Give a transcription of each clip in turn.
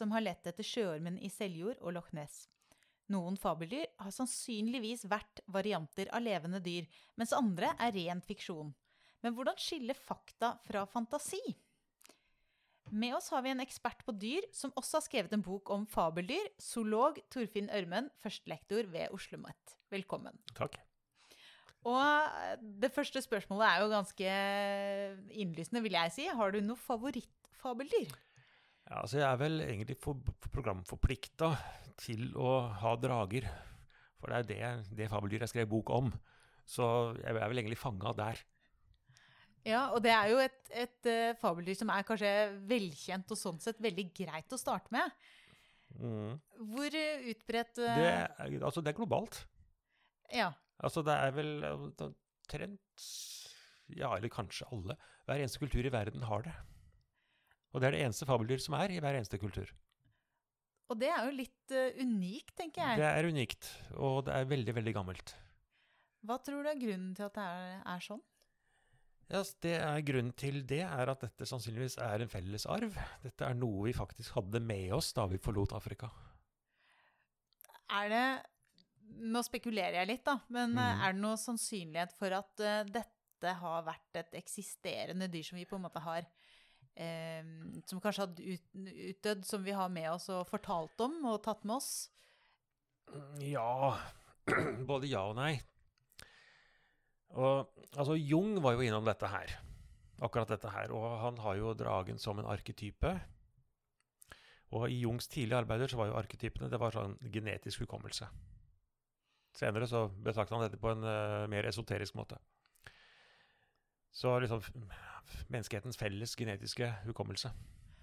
som har lett etter sjøormen i Seljord og Loch Ness. Noen fabeldyr har sannsynligvis vært varianter av levende dyr, mens andre er rent fiksjon. Men hvordan skille fakta fra fantasi? Med oss har vi en ekspert på dyr som også har skrevet en bok om fabeldyr. Zoolog Torfinn Ørmen, førstelektor ved Oslo OsloMet. Velkommen. Takk. Og det første spørsmålet er jo ganske innlysende, vil jeg si. Har du noe favorittfabeldyr? Ja, altså jeg er vel egentlig for, for programforplikta til å ha drager. For det er det, det fabeldyr jeg skrev bok om. Så jeg er vel egentlig fanga der. Ja, og det er jo et, et uh, fabeldyr som er kanskje velkjent og sånn sett veldig greit å starte med. Mm. Hvor uh, utbredt uh, det, er, altså, det er globalt. Ja. Altså, det er vel omtrent Ja, eller kanskje alle. Hver eneste kultur i verden har det. Og det er det eneste fabeldyr som er i hver eneste kultur. Og det er jo litt unikt, tenker jeg. Det er unikt, og det er veldig, veldig gammelt. Hva tror du er grunnen til at det er, er sånn? Ja, det er Grunnen til det er at dette sannsynligvis er en felles arv. Dette er noe vi faktisk hadde med oss da vi forlot Afrika. Er det Nå spekulerer jeg litt, da, men mm. er det noe sannsynlighet for at uh, dette har vært et eksisterende dyr som vi på en måte har uh, Som kanskje hadde ut, utdødd, som vi har med oss og fortalt om og tatt med oss? Ja Både ja og nei. Og, altså, Jung var jo innom dette her. Akkurat dette her. Og han har jo dragen som en arketype. Og i Jungs tidlige arbeider så var jo arketypene det var sånn genetisk hukommelse. Senere så betraktet han dette på en uh, mer esoterisk måte. Så liksom menneskehetens felles genetiske hukommelse.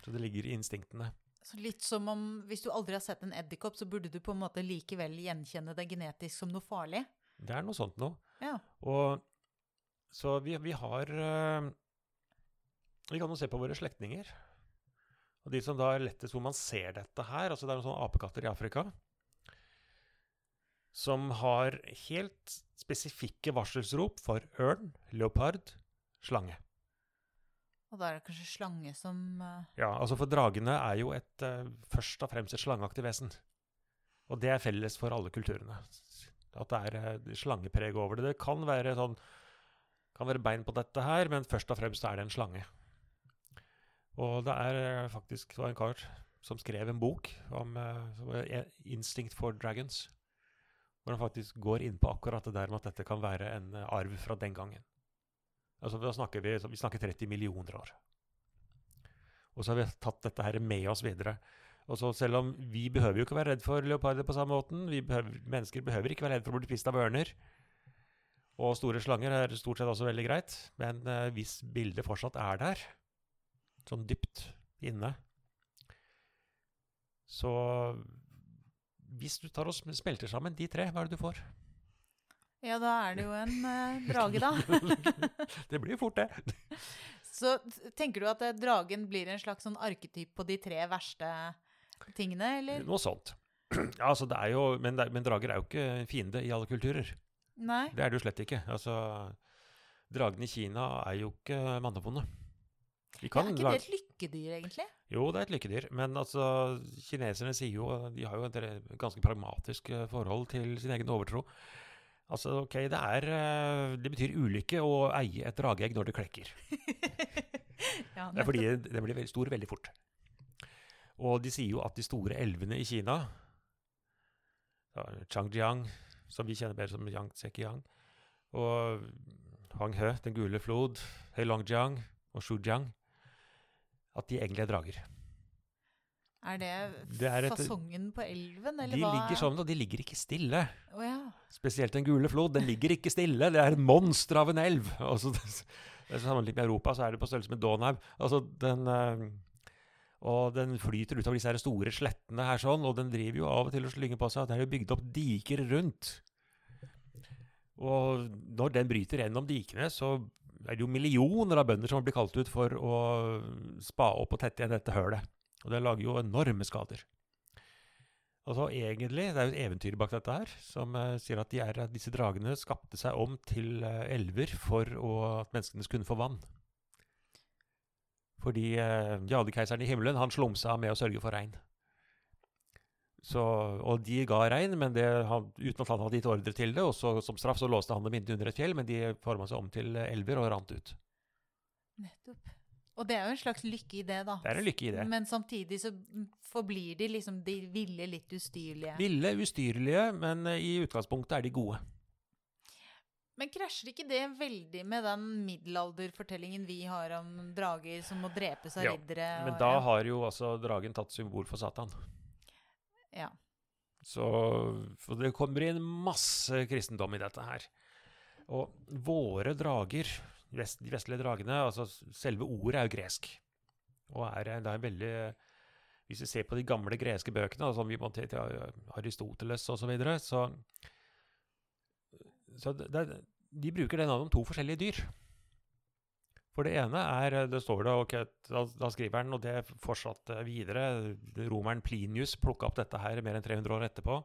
Så det ligger i instinktene. Så litt som om hvis du aldri har sett en edderkopp, så burde du på en måte likevel gjenkjenne det genetisk som noe farlig? Det er noe sånt noe. Ja. Og så vi, vi har uh, Vi kan jo se på våre slektninger. Og de som da er lettest hvor man ser dette her altså Det er noen sånne apekatter i Afrika som har helt spesifikke varselsrop for ørn, leopard, slange. Og da er det kanskje slange som uh... Ja, altså for dragene er jo et, uh, først og fremst et slangeaktig vesen. Og det er felles for alle kulturene. At det er eh, slangepreg over det. Det kan være, sånn, kan være bein på dette her, men først og fremst er det en slange. Og det er faktisk det en kar som skrev en bok om uh, 'Instinct for Dragons'. Hvor han faktisk går inn på akkurat det der med at dette kan være en arv fra den gangen. Altså, Da snakker vi, vi snakker 30 millioner år. Og så har vi tatt dette her med oss videre. Og så Selv om vi behøver jo ikke være redd for leoparder på samme måten. Vi behøver, mennesker behøver ikke være redd for å bli spist av ørner. Og store slanger er stort sett også veldig greit. Men eh, hvis bildet fortsatt er der, sånn dypt inne Så hvis du tar og smelter sammen de tre, hva er det du får? Ja, da er det jo en eh, drage, da. det blir fort, det. Så tenker du at eh, dragen blir en slags sånn arketyp på de tre verste tingene, eller? Noe sånt. Ja, altså det er jo, men, men, drager er jo ikke fiende i alle kulturer. Nei. Det er det jo slett ikke. Altså, Dragene i Kina er jo ikke mannebonde. De er ikke det et lykkedyr, egentlig? Jo, det er et lykkedyr. Men altså, kineserne sier jo De har jo et ganske pragmatisk eh, forhold til sin egen overtro. Altså, ok, det er eh, Det betyr ulykke å eie et drageegg når det klekker. ja, det er fordi det blir stor veldig fort. Og de sier jo at de store elvene i Kina, Changjiang, som vi kjenner bedre som Yangtze-Kiang, og Hanghe, den gule flod, Heilongjiang og Shujiang, at de egentlig er drager. Er det, det er et, fasongen på elven, eller de hva? Ligger sånn, og de ligger ikke stille. Oh, ja. Spesielt Den gule flod. Den ligger ikke stille. Det er et monster av en elv. Altså, Sammenlignet med Europa så er det på størrelse med Donau. Altså, den... Uh, og den flyter utover disse her store slettene her sånn, og den driver jo av og til og slynger på seg. Det er jo bygd opp diker rundt. Og når den bryter gjennom dikene, så er det jo millioner av bønder som blir kalt ut for å spa opp og tette igjen dette hølet. Og det lager jo enorme skader. Altså egentlig, Det er jo et eventyr bak dette her, som uh, sier at, er, at disse dragene skapte seg om til uh, elver for å, at menneskene skulle få vann. Fordi uh, jadekeiseren i himmelen han slumsa med å sørge for regn. Så, og de ga regn, men det, han, uten at han hadde gitt ordre til det. Og så, som straff så låste han dem inne under et fjell, men de forma seg om til elver og rant ut. Nettopp. Og det er jo en slags lykke i det, da. Det er en lykke i det. Men samtidig så forblir de liksom de ville, litt ustyrlige. Ville, ustyrlige, men eh, i utgangspunktet er de gode. Men krasjer ikke det veldig med den middelalderfortellingen vi har om drager som må drepe seg Ja, riddere? Men og- da ja. har jo altså dragen tatt symbol for Satan. Ja. Så for det kommer inn masse kristendom i dette her. Og våre drager, vest, de vestlige dragene, altså selve ordet er jo gresk. Og er, det er veldig Hvis vi ser på de gamle greske bøkene, altså vi måtte til, til Aristoteles osv., så, videre, så så det, De bruker det navnet om to forskjellige dyr. For det ene er Det står det, okay, da, da skriver han, og det fortsatte videre Romeren Plinius plukka opp dette her mer enn 300 år etterpå.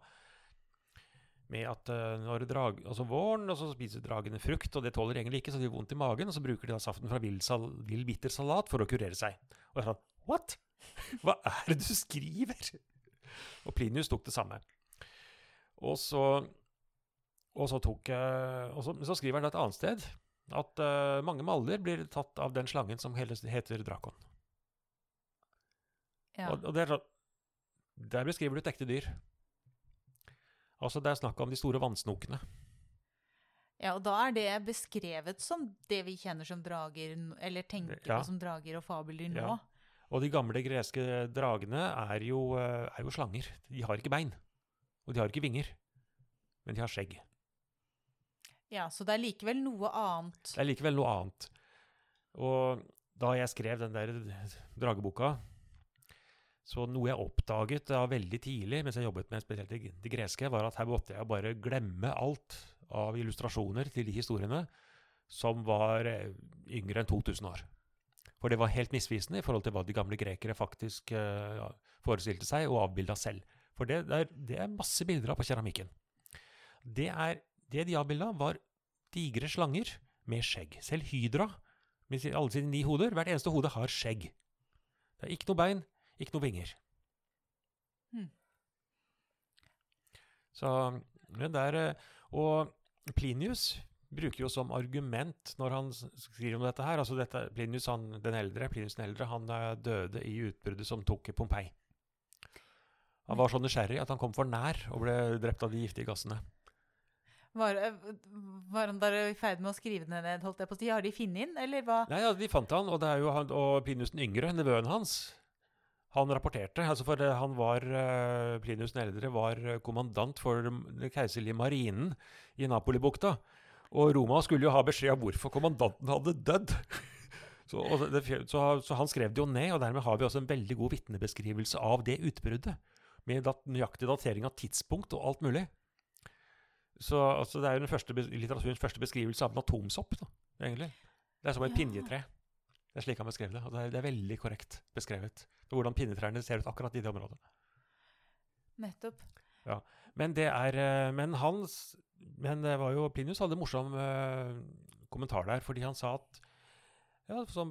Med at uh, når drag, altså våren, og så spiser dragene frukt, og det tåler egentlig ikke, så de har vondt i magen, og så bruker de da saften fra vill, sal, vill bitter salat for å kurere seg. Og jeg sa what? Hva er det du skriver? Og Plinius tok det samme. Og så, og så tok og så, så skriver han et annet sted at uh, mange maller blir tatt av den slangen som heter, heter drakon. ja. Og, og det er sånn Der beskriver du et ekte dyr. Altså, det er snakk om de store vannsnokene. ja, og da er det beskrevet som det vi kjenner som drager, eller tenker Ja. på som drager og fabeldyr nå. Ja. Og de gamle greske dragene er jo, eh, er jo slanger. De har ikke bein. Og de har ikke vinger. Men de har skjegg. Ja, så det er likevel noe annet. Det er likevel noe annet. Og da jeg skrev den der drageboka, så noe jeg oppdaget da veldig tidlig mens jeg jobbet med spesielt det, greske, var at her måtte jeg bare glemme alt av illustrasjoner til de historiene som var eh, yngre enn 2000 år. For det var helt misvisende i forhold til hva de gamle grekere faktisk uh, forestilte seg og avbilda selv. For det, det, er, det er masse bilder av på keramikken. Det, er, det de avbilda, var digre slanger med skjegg. Selv hydra, med alle sine ni hoder, hvert eneste hode har skjegg. Det er ikke noe bein, ikke noe vinger. Hmm. Så men det er, eh, Og Plinius bruker jo som argument når han skriver om dette her altså dette, Plinius han, den eldre, Plinius den eldre, han eh, døde i utbruddet som tok Pompeii. Han var så nysgjerrig at han kom for nær og ble drept av de giftige gassene. Var, var han der i ferd med å skrive det ned, holdt jeg på å si? Har de funnet inn, eller hva? Nei, ja, de fant han, og det er jo han, og Plinius den yngre, nevøen hans, han rapporterte, altså for eh, han var, eh, Plinius den eldre var eh, kommandant for den keiserlige marinen i Napolibukta, og Roma skulle jo ha beskjed om hvorfor kommandanten hadde dødd. Så, det, så, så han skrev det jo ned, og dermed har vi også en veldig god vitnebeskrivelse av det utbruddet, med dat, nøyaktig datering av tidspunkt og alt mulig. Så altså, det er jo den første, litteraturens første beskrivelse av en atomsopp, da, egentlig. Det er som et Ja. pinjetre. Det er slik han beskrev det. Og det er, det er veldig korrekt beskrevet. For hvordan pinnetrærne ser ut akkurat i det området. Nettopp. Ja, Men det er eh, Men hans Men det var jo Plinius hadde en morsom eh, kommentar der, fordi han sa at ja, så,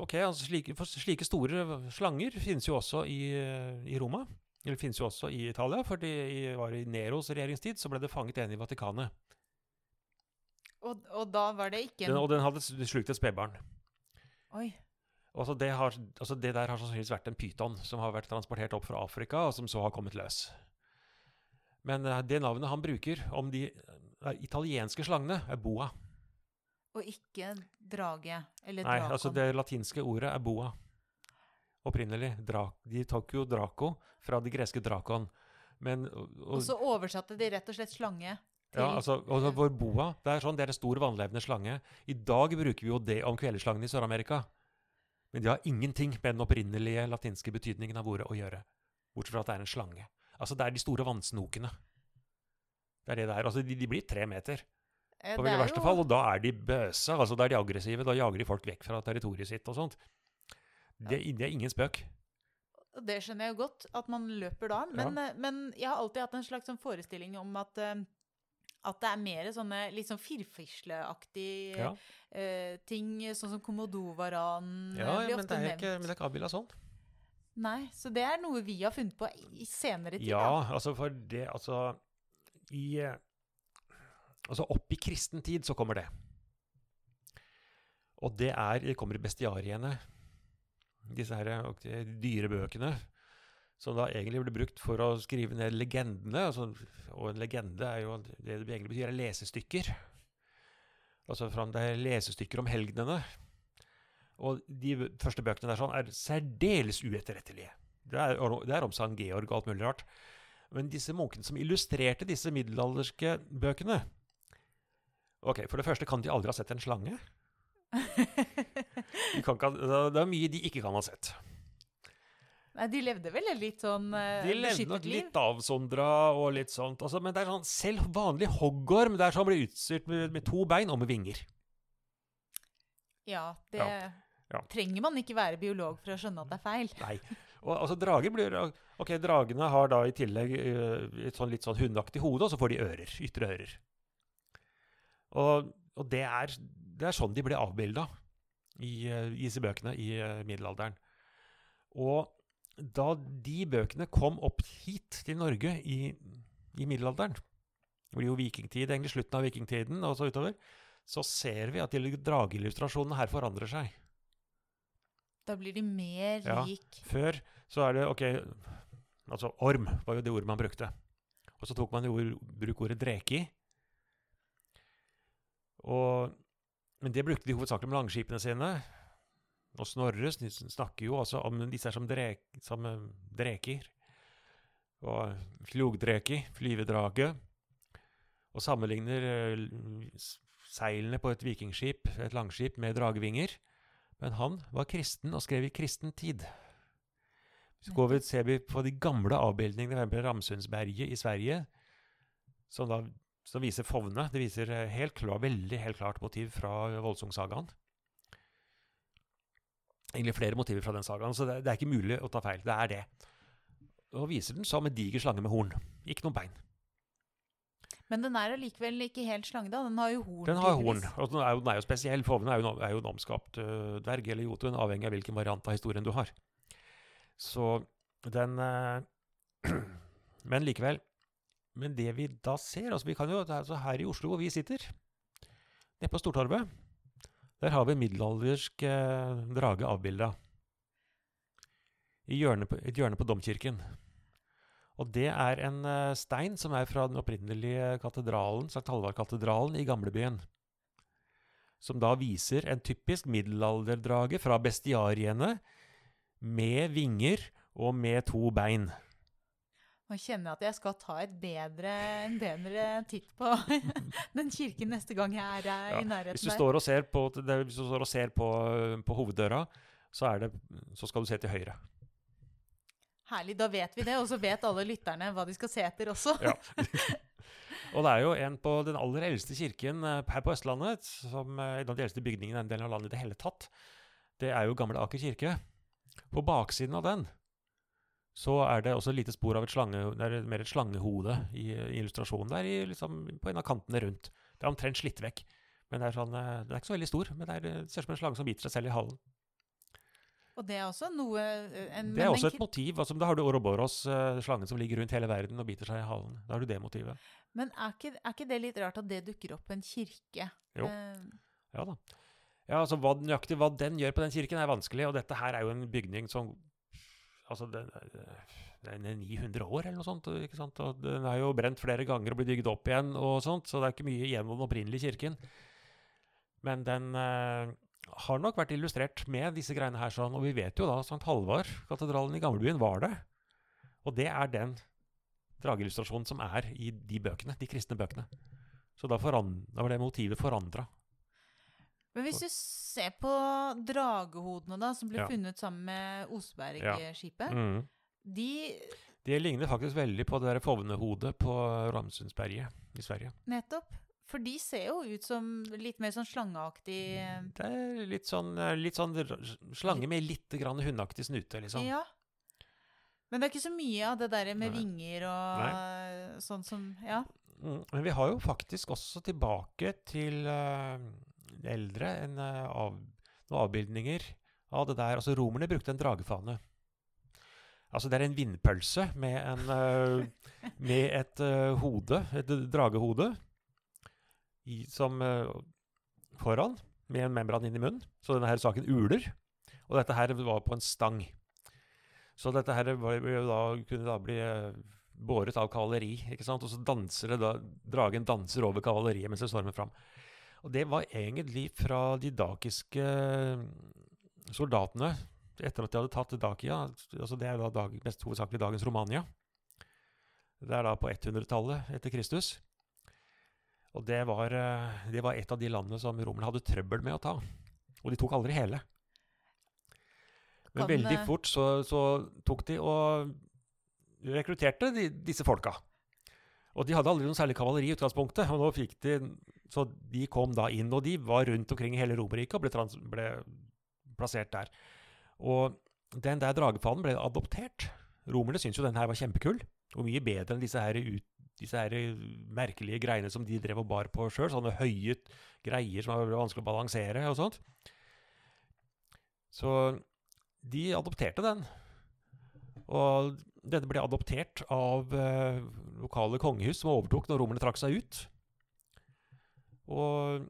ok, altså slike, slike store slanger finnes jo også i, eh, i Roma. Eller finnes jo også i Italia, for det var i Neros regjeringstid så ble det fanget en i Vatikanet. Og, og da var det ikke Den, en og den hadde slukt et spedbarn. Oi. Altså det, har, altså det der har sannsynligvis vært en pyton som har vært transportert opp fra Afrika, og som så har kommet løs. Men eh, det navnet han bruker om de eh, italienske slangene, er boa. Og ikke drage. Eller Nei, altså det latinske ordet er boa. Opprinnelig. Dra, de tok jo draco fra de greske drakon. Men og, Og så oversatte de rett og slett slange til ja, altså, og vår boa, det er sånn, det er en stor vannlevende slange. I dag bruker vi jo det om kvelerslangene i Sør-Amerika. Men de har ingenting med den opprinnelige latinske betydningen av ordet å gjøre. Bortsett fra at det er en slange. Altså, det er de store vannsnokene. Det er det det er. Altså, de, de blir tre meter Eh, på veldig er verste fall, og da er de bøse. Altså, da er de aggressive. Da jager de folk vekk fra territoriet sitt og sånt. Det, det er ingen spøk. Det skjønner jeg jo godt, at man løper da. Men, ja. men jeg har alltid hatt en slags sånn forestilling om at, eh, at det er mer sånne litt sånn firfisleaktige Ja, uh, ting, sånn som komodovaran ja blir men, ofte nevnt. ikke, men det er ikke avbilda sånn. Nei, så det er noe vi har funnet på i senere tid. Ja, altså for det Altså i eh, Altså opp i kristen tid så kommer det. Og det er Det kommer i bestiariene. Disse her eh, dyre bøkene. Som da egentlig ble brukt for å skrive ned legendene. Altså, og en legende er jo det det egentlig betyr, er lesestykker. Altså fram det er lesestykker om helgenene. Og de første bøkene der sånn er særdeles uetterrettelige. Det er, det er om San Georg og alt mulig rart. Men disse munkene som illustrerte disse middelalderske bøkene Ok, For det første kan de aldri ha sett en slange. De kan det er mye de ikke kan ha sett. Nei, de levde vel et litt sånn uh, De levde nok liv? litt avsondra og litt sånt. Altså, men det er sånn, selv vanlig hoggorm det er sånn blir utstyrt med, med to bein og med vinger. Ja, det Ja. trenger man ikke være biolog for å skjønne at det er feil. Nei. Og altså, drager blir Ok, dragene har da i tillegg eh, et sånn litt sånn hundeaktig hode, og så får de ører. Ytre ører. Og, og det, er, det er sånn de ble avbilda i, eh, i disse bøkene i middelalderen. Og da de bøkene kom opp hit til Norge i, i middelalderen, det blir jo vikingtid, egentlig slutten av vikingtiden og så utover, så ser vi at drageillustrasjonene her forandrer seg. Da blir de mer Ja. lik Før så er det ok Altså orm var jo det ordet man brukte. Og så tok man jo ord, bruk ordet dreke i. Og, men det brukte de hovedsakelig med langskipene sine. Og Snorre snakker jo også om disse som, drek, som eh, dreker. Og flogdreki, flyvedrage. Og sammenligner eh, seilene på et vikingskip, et langskip, med dragevinger. Men han var kristen og skrev i kristen tid. Så går vi, ser vi på de gamle avbildningene, ved Ramsundsberget i Sverige, som, da, som viser Fovne. Det viser eh, helt klar, veldig helt klart motiv fra Voldsungsagaen. Egentlig flere motiver fra den sagaen, så det, det er ikke mulig å ta feil. Det er det. Og viser den som en diger slange med horn. Ikke noen bein. Men den er allikevel ikke helt slange, da. Den har jo horn. Den har horn, og den er jo, den er jo spesiell. Fovne er er jo en omskapt uh, dverg eller jotun, avhengig av hvilken variant av historien du har. Så den uh, Men likevel. Men det vi da ser altså vi kan jo, altså Her i Oslo hvor vi sitter, nede på Stortorvet, der har vi middelaldersk eh, drage avbilda. I hjørnet et hjørne på domkirken. Og det er en eh, stein som er fra den opprinnelige katedralen, Sankt Halvard-katedralen i gamlebyen. Som da viser en typisk middelalderdrage fra bestiariene med vinger og med to bein. Nå kjenner at jeg skal ta et bedre, en bedre titt på den kirken neste gang jeg er eh, Ja, i nærheten Hvis du står og ser på, det, hvis du står og ser på, på hoveddøra, så, er det, så skal du se til høyre. Herlig, da vet vi det, og så vet alle lytterne hva de skal se etter også. Ja. Og det er jo en på den aller eldste kirken eh, her på Østlandet, som eh, en av de eldste bygningene i den delen av landet i det hele tatt. Det er jo Gamle Aker kirke. På baksiden av den så er det også lite spor av et slange, er mer et slangehode i, i illustrasjonen der, i, liksom, på en av kantene rundt. Det er omtrent slitt vekk. Men det er, sånn, eh, den er ikke så veldig stor, men det, er, det ser ut som en slange som biter seg selv i halen. Og det er også noe eh, en, Det er også et motiv. altså Da har du Ouroboros, eh, slangen som ligger rundt hele verden og biter seg i halen. Da har du det motivet. Men er ikke, er ikke det litt rart at det dukker opp på en kirke? Jo. Eh, Ja da. Ja, altså hva, Nøyaktig hva den gjør på den kirken, er vanskelig. Og dette her er jo en bygning som Altså, den, den er 900 år, eller noe sånt. ikke sant? Og den er jo brent flere ganger og blitt bygd opp igjen, og sånt, så det er ikke mye igjen av den opprinnelige kirken. Men den eh, har nok vært illustrert med disse greiene her, sånn, og vi vet jo da St. Halvard, katedralen i gamlebyen, var det. Og det er den drageillustrasjonen som er i de bøkene, de kristne bøkene. Så da, foran, da var det motivet forandra. Men hvis du ser på dragehodene da, som ble Ja. funnet sammen med Osebergskipet, Mm. de De ligner faktisk veldig på det der Fovnehodet på Ramsundsberget i Sverige. nettopp For de ser jo ut som litt mer sånn slangeaktig eh, Det er litt sånn, eh, litt sånn slange med litt grann hundeaktig snute, liksom. Ja. Men det er ikke så mye av det der med Nei. vinger og sånn som Ja. Mm. Men vi har jo faktisk også tilbake til eh, det eldre en, eh, av, noen avbildninger av det der. Altså Romerne brukte en dragefane. Altså, det er en vindpølse med, en, eh, med et eh, hode, et dragehode, i, som foran, med en membran inn i munnen. Så denne her saken uler. Og dette her var på en stang. Så dette her var, da, kunne da bli båret av kavaleri. ikke sant? Og så danser det da, dragen danser over kavaleriet mens det stormer fram. Og det var egentlig fra de dakiske soldatene etter at de hadde tatt Dakia. altså Det er da dag, mest hovedsakelig dagens Romania. Det er da på 100-tallet etter Kristus. Og det var, eh, det var et av de landene som romerne hadde trøbbel med å ta. Og de tok aldri hele. Men veldig eh, fort så, så tok de og rekrutterte de, disse folka. Og de hadde aldri noe særlig kavaleri i utgangspunktet. og nå fikk de, Så de kom da inn, og de var rundt omkring i hele Romerriket og ble, trans, ble plassert der. Og den der dragefanen ble adoptert. Romerne syntes jo den her var kjempekull, og mye bedre enn disse her, ut, disse her merkelige greiene som de drev og bar på sjøl. Sånne høye greier som var vanskelig å balansere og sånt. Så de adopterte den. Og dette ble adoptert av eh, lokale kongehus som overtok når romerne trakk seg ut. Og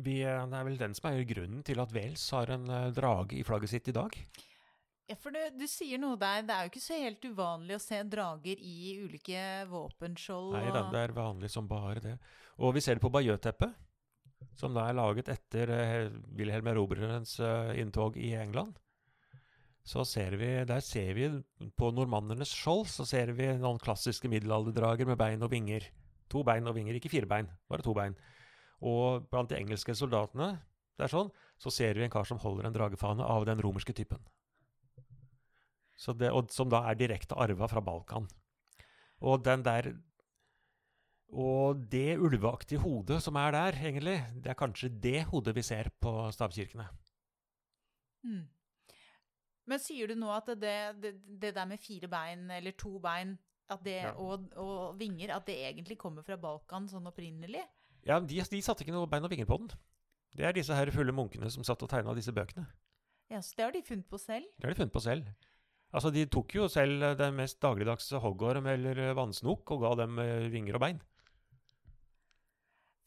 vi, det er vel den som er grunnen til at Wales har en eh, drage i flagget sitt i dag. Ja, for du, du sier noe der. Det er jo ikke så helt uvanlig å se drager i ulike våpenskjold. Nei da, det er vanlig som bare det. Og vi ser det på Bayeux-teppet, som da er laget etter eh, Wilhelm Erobrerens eh, inntog i England. Så ser vi, Der ser vi på normannernes skjold så ser vi noen klassiske middelalderdrager med bein og vinger. To bein og vinger, ikke fire bein, bare to bein. Og blant de engelske soldatene det er sånn, så ser vi en kar som holder en dragefane av den romerske typen. Det, og, som da er direkte arva fra Balkan. Og den der Og det ulveaktige hodet som er der, egentlig, det er kanskje det hodet vi ser på stavkirkene. Mm. Men sier du nå at det, det, det der med fire bein, eller to bein, det, Ja. og, og vinger, at det egentlig kommer fra Balkan sånn opprinnelig? Ja, de, de satte ikke noe bein og vinger på den. Det er disse her fulle munkene som satt og tegna disse bøkene. Ja, så det har de funnet på selv? Det har de funnet på selv. Altså, De tok jo selv det den mest dagligdagse hoggorm eller vannsnok og ga dem eh, vinger og bein.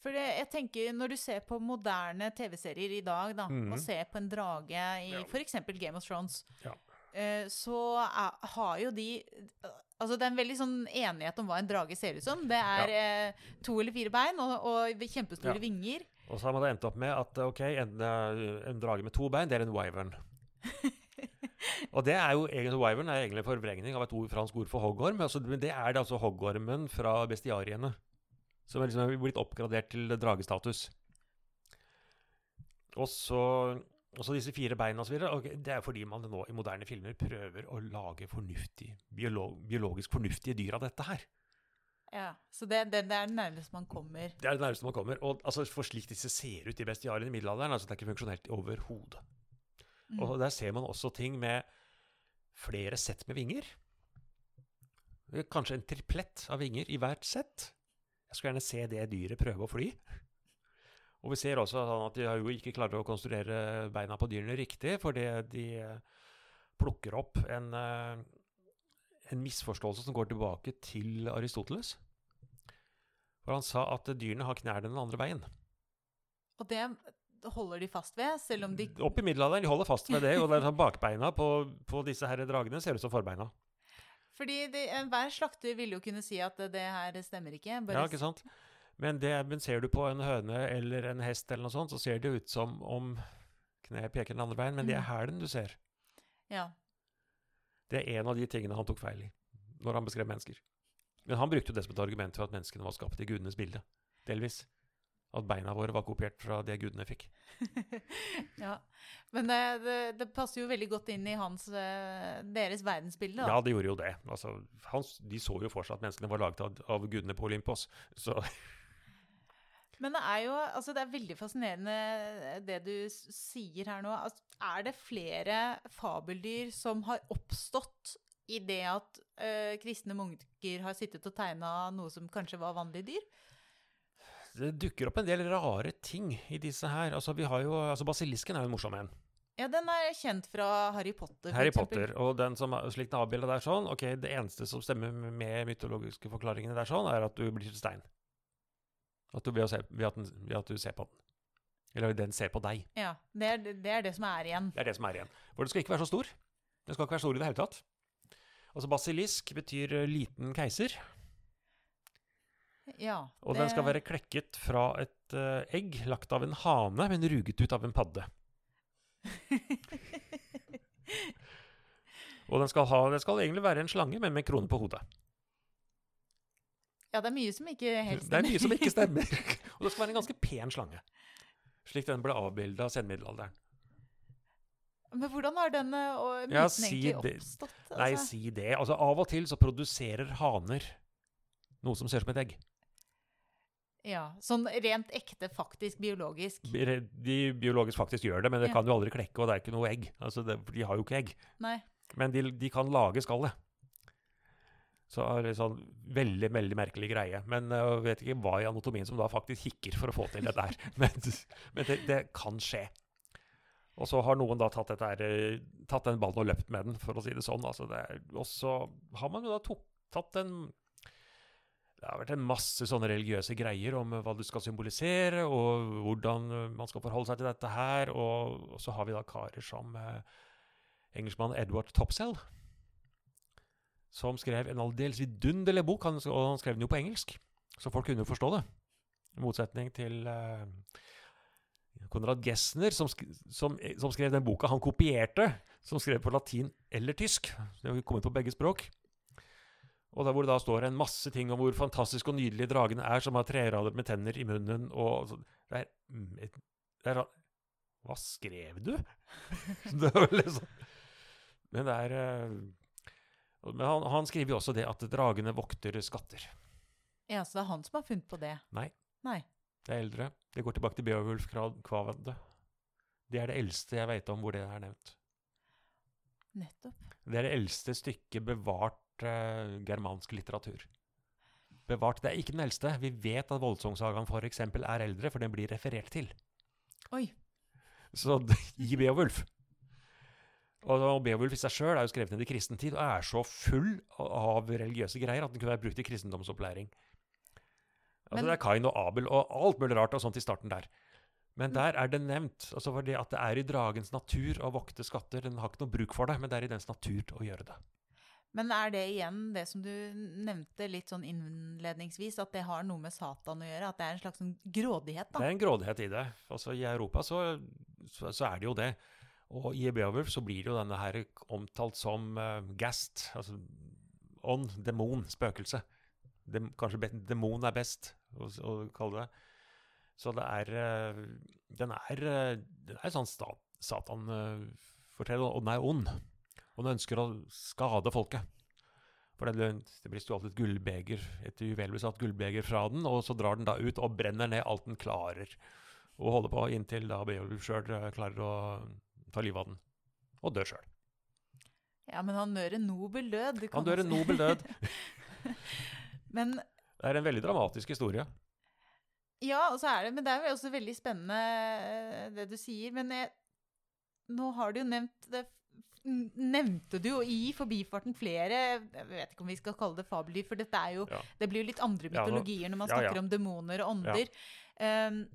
For det, jeg tenker, når du ser på moderne TV-serier i dag, da, Mhm. og ser på en drage i Ja. for f.eks. Game of Thrones, Ja. eh, så er, har jo de Altså, det er en veldig sånn enighet om hva en drage ser ut som. Det er eh, to eller fire bein og, og kjempestore Ja. vinger. Og så har man da endt opp med at ok, en, eh, en drage med to bein, det er en wyvern. og det er jo egentlig, Wyvern er egentlig en forvrengning av et ord, fransk ord for hoggorm. Altså, det er det altså hoggormen fra bestiariene. Som liksom er blitt oppgradert til dragestatus. Og så, disse fire beina så videre. det er fordi man nå i moderne filmer prøver å lage fornuftig, biolog, biologisk fornuftige dyr av dette her. Ja, Så det, det, det er det nærmeste man kommer. Det er det nærmeste man kommer. Og altså, For slik disse ser ut i bestiarene i middelalderen, altså det er ikke funksjonelt overhodet. Mm. Og der ser man også ting med flere sett med vinger. Kanskje en triplett av vinger i hvert sett. Jeg skulle gjerne se det dyret prøve å fly. Og vi ser også sånn at de har jo ikke klarer å konstruere beina på dyrene riktig, fordi de eh, plukker opp en, eh, en misforståelse som går tilbake til Aristoteles. For han sa at dyrene har knærne den andre veien. Og det holder de fast ved, selv om de Opp i middelalderen, de holder fast ved det, og det sånn bakbeina på, på disse her dragene ser ut som forbeina. Fordi det, enhver slakter ville jo kunne si at det, her stemmer ikke. Bare Ja, ikke sant? Men, det, men ser du på en høne eller en hest, eller noe sånt, så ser det ut som om kneet peker den andre veien, men det er Mm. hælen du ser. Ja. Det er en av de tingene han tok feil i når han beskrev mennesker. Men han brukte jo det som et argument for at menneskene var skapt i gudenes bilde. Delvis. At beina våre var kopiert fra det gudene fikk. ja. Men det, det, det passer jo veldig godt inn i hans, eh, deres verdensbilde. Da. Ja, det gjorde jo det. Altså, hans, de så jo for seg at menneskene var laget av, av gudene på Olympos. Så Men det er jo altså det er veldig fascinerende eh, det du sier her nå. Altså, er det flere fabeldyr som har oppstått i det at ø, kristne munker har sittet og tegna noe som kanskje var vanlige dyr? Det dukker opp en del rare ting i disse her. Altså, vi har jo, altså Basilisken er jo en morsom en. Ja, den er kjent fra Harry Potter. Harry. Potter. Og den som slik den er avbildet der sånn Ok, det eneste som stemmer med mytologiske forklaringene der sånn, er at du blir til stein. At du, ved, se, ved, at den, ved at du ser på den. Eller den ser på deg. Ja, det er, det er det som er igjen. Det er det som er igjen. For den skal ikke være så stor. Den skal ikke være stor i det hele tatt. Altså basilisk betyr liten keiser. Ja, Og den skal være klekket fra et uh, egg lagt av en hane, men ruget ut av en padde. Og den skal, ha, den skal egentlig være en slange, men med krone på hodet. Ja, det er mye som ikke helt stemmer. Det er mye som ikke stemmer. og det skal være en ganske pen slange. Slik den ble avbilda av senmiddelalderen. Men hvordan har den og myten Ja, si egentlig det. oppstått? Nei, altså? si det. Altså, av og til så produserer haner noe som ser ut som et egg. Ja, Sånn rent ekte, faktisk biologisk. De biologisk faktisk gjør det, men det kan jo aldri klekke, og det er ikke noe egg. Altså, det, de har jo ikke egg. Nei. Men de, de kan lage skallet. Så er det sånn veldig, veldig merkelig greie. Men eh, jeg vet ikke hva i anatomien som da faktisk hikker for å få til dette her. Men, men det, det kan skje. Og så har noen da tatt, her, eh, tatt den ballen og løpt med den, for å si det sånn. Altså det er, og så har man jo da tok, tatt en Det har vært en masse sånne religiøse greier om eh, hva du skal symbolisere, og hvordan eh, man skal forholde seg til dette her. Og, så har vi da karer som eh, engelskmann Edward Topsell, som skrev en aldeles vidunderlig bok, han, og han skrev den jo på engelsk, så folk kunne jo forstå det. I motsetning til eh, Konrad Gessner, som, som, som skrev den boka han kopierte, som skrev på latin eller tysk. Det har kommet på begge språk. Og der hvor det da står en masse ting om hvor fantastisk og nydelig dragene er, som har trerader med tenner i munnen og så, det er, mm, det er Hva skrev du? det var liksom Men det er eh, Men han, han skriver jo også det at dragene vokter skatter. Ja, Så det er han som har funnet på det? Nei. Nei. Det er eldre. Det går tilbake til Beowulf Kvavende. Det er det eldste jeg vet om hvor det er nevnt. Nettopp. Det er det eldste stykket bevart eh, germansk litteratur. Bevart. Det er ikke den eldste. Vi vet at Voldsungsagaen f.eks. er eldre, for den blir referert til. Oi. Så gi Beowulf. Og og Beowulf i seg sjøl er jo skrevet ned i kristen tid og er så full av religiøse greier at den kunne vært brukt i kristendomsopplæring. Altså Men- Det er Kain og Abel og alt mulig rart og sånt i starten der. Men Mm. der er det nevnt. altså for det At det er i dragens natur å vokte skatter. Den har ikke noe bruk for det, men det er i dens natur å gjøre det. Men er det igjen det som du nevnte litt sånn innledningsvis, at det har noe med Satan å gjøre? At det er en slags sånn grådighet, da? Det er en grådighet i det. Altså I Europa så, så, så er det jo det. Og i Beowulf så blir jo denne her omtalt som uh, gast, altså ånd, demon, spøkelse. Dem, kanskje demon er best å, å kalle det. Så det er uh, Den er, uh, den er sånn Satan-forteller, og den er ond. Og den ønsker å skade folket. For det, det blir stjålet et gullbeger, et uvelbesatt gullbeger fra den, og så drar den da ut og brenner ned alt den klarer. Og holder på inntil da Beowulf sjøl klarer å ta livet av den. Og dør sjøl. Ja, men han dør en nobel død. kan Han dør en nobel død. Men Det er en veldig dramatisk historie. ja, og så er det, men det er jo også veldig spennende eh, det du sier. Men jeg, nå har du jo nevnt det Nevnte du jo i forbifarten flere Jeg vet ikke om vi skal kalle det fabeldyr, for dette er jo Ja. Det blir jo litt andre mytologier når man snakker om demoner og ånder. Um,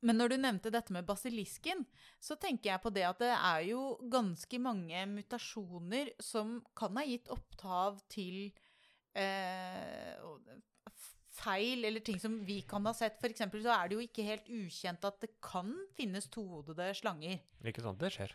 men når du nevnte dette med basilisken, så tenker jeg på det at det er jo ganske mange mutasjoner som kan ha gitt opphav til eh, feil eller ting som vi kan ha sett. Eksempel så er det jo ikke helt ukjent at det kan finnes tohodede slanger. Ikke sant? Det skjer.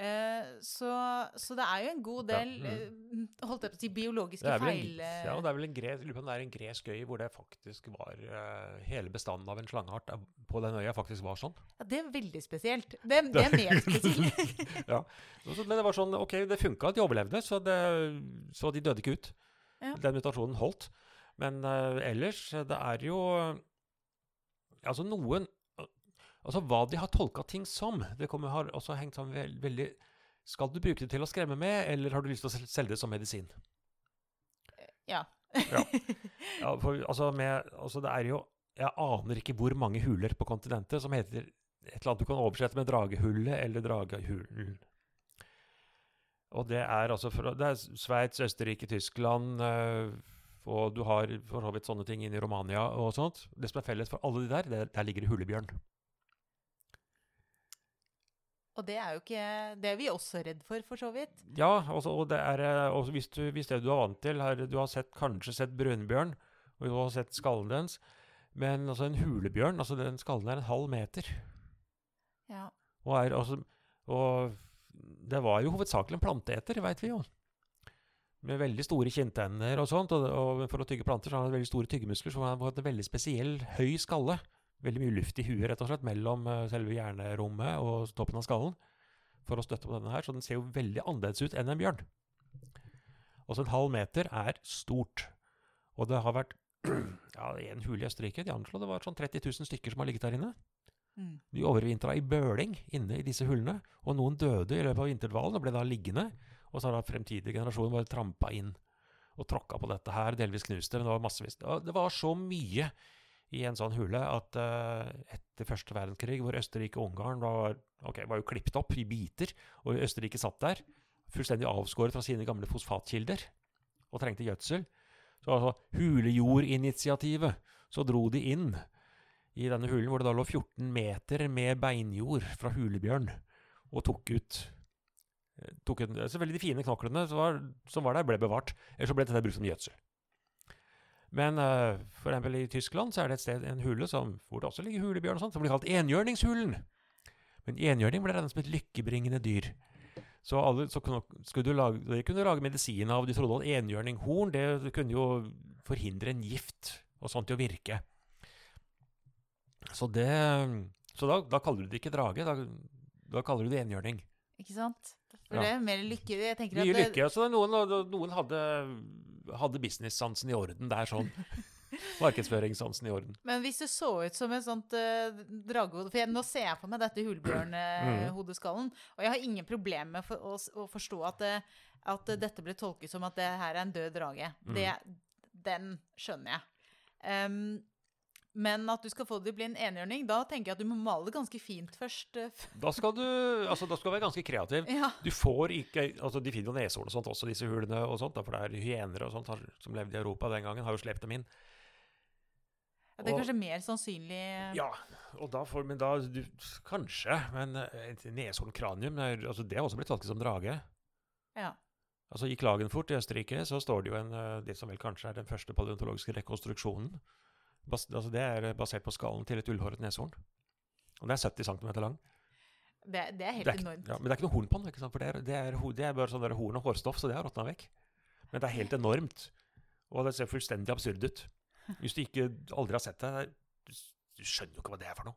Eh, så, så det er jo en god Ja, del eh, holdt jeg på å si, biologiske en, feil... Ja, og det er vel en gres, lurer på om det er en gresk øy hvor det faktisk var eh, hele bestanden av en slangeart på den øya faktisk var sånn. ja, det er veldig spesielt. Det, det er mer spesielt. ja. Men det var sånn, ok, det funka at de overlevde, så, det, så de døde ikke ut. Ja. Den mutasjonen holdt. Men uh, ellers, det er jo Altså noen Altså hva de har tolka ting som, det kommer, har også hengt sammen veld, veldig Skal du bruke det til å skremme med, eller har du lyst til å selge det som medisin? Ja. Ja. Ja, for, altså, med, altså det er jo Jeg aner ikke hvor mange huler på kontinentet som heter et eller annet du kan oversette med dragehullet eller dragehulen. Og det er altså fra, det er Sveits, Østerrike, Tyskland øh, og du har for så vidt sånne ting inne i Romania og sånt. Det som er felles for alle de der, det, der ligger det hulebjørn. Og det er jo ikke Det er vi også redd for, for så vidt. Ja, også, og det er også hvis, du, hvis det du er vant til her, Du har sett, kanskje sett brunbjørn, og du har sett skallen dens. Men altså en hulebjørn, altså den skallen er en halv meter. Ja. Og, er, altså, og det var jo hovedsakelig en planteeter, veit vi jo. Med veldig store kinntenner og sånt. Og, og, for å tygge planter så har han veldig store tyggemuskler, så han har hatt en veldig spesiell høy skalle. Veldig mye luft i huet, rett og slett, mellom uh, selve hjernerommet og toppen av skallen. For å støtte på denne her. Så den ser jo veldig annerledes ut enn en bjørn. Også en halv meter er stort. Og det har vært ja, en hule i Østerrike. De anslo det var sånn 30 000 stykker som har ligget der inne. Mm. De overvintra i bøling inne i disse hullene, og noen døde i løpet av vinterdvalen og ble da liggende. Og så har da fremtidige generasjoner bare trampa inn og tråkka på dette her, delvis knuste. Men det var massevis. Det var så mye i en sånn hule at uh, etter første verdenskrig, hvor Østerrike og Ungarn var, okay, var jo klippet opp i biter, og Østerrike satt der fullstendig avskåret fra sine gamle fosfatkilder og trengte gjødsel, så altså Hulejordinitiativet, så dro de inn i denne hulen, hvor det da lå 14 meter med beinjord fra hulebjørn, og tok ut eh, tok ut, Selvfølgelig de fine knoklene som var, som var der, ble bevart. eller så ble dette brukt som gjødsel. Men uh, for eksempel i Tyskland så er det et sted, en hule som, hvor det også ligger hulebjørn, og sånt, som blir kalt enhjørningshulen. Men enhjørning ble regnet som et lykkebringende dyr. Så, alle, så kunne, du lage, de kunne lage medisin av De trodde at enhjørninghorn det, kunne jo forhindre en gift og sånt i å virke. Så det Så da, da kaller du det ikke drage. Da, da kaller du det enhjørning. Ikke sant? For Ja. det er mer lykke. Jeg tenker Mye lykke. Altså, noen, noen hadde, hadde business-sansen i orden. Det er sånn. Markedsføringssansen i orden. Men hvis det så ut som et sånt uh, dragehode For jeg, nå ser jeg på meg dette Mm. hulebjørnhodeskallen, og jeg har ingen problemer med for, å, å forstå at, det, at dette ble tolket som at det her er en død drage. Mm. Det, den skjønner jeg. Em, men at du skal få det til å bli en enhjørning, da tenker jeg at du må male det ganske fint først. eh, Da skal du altså, da skal du være ganske kreativ. Ja. Du får ikke altså De finner jo neshorn og sånt også, disse hulene og sånt. For det er hyener og sånt som levde i Europa den gangen, har jo slept dem inn. Ja, Det er Og- kanskje mer sannsynlig Ja, og da får Men da du, Kanskje, men eh, et neshornkranium er, altså, Det har også blitt tolket som drage. Ja. Altså I Klagenfurt i Østerrike så står det jo en, eh, det som vel kanskje er den første paleontologiske rekonstruksjonen. Bas, altså Det er basert på skallen til et ullhåret neshorn. Og det er 70 cm lang. Det, det er helt Det er, enormt. ja, men det er ikke noe horn på den, for det er, det er, det er bare sånn der horn og hårstoff, så det har råtna vekk. Men det er helt enormt. Og det ser fullstendig absurd ut. Hvis du ikke aldri har sett det, du, skjønner jo ikke hva det er for noe.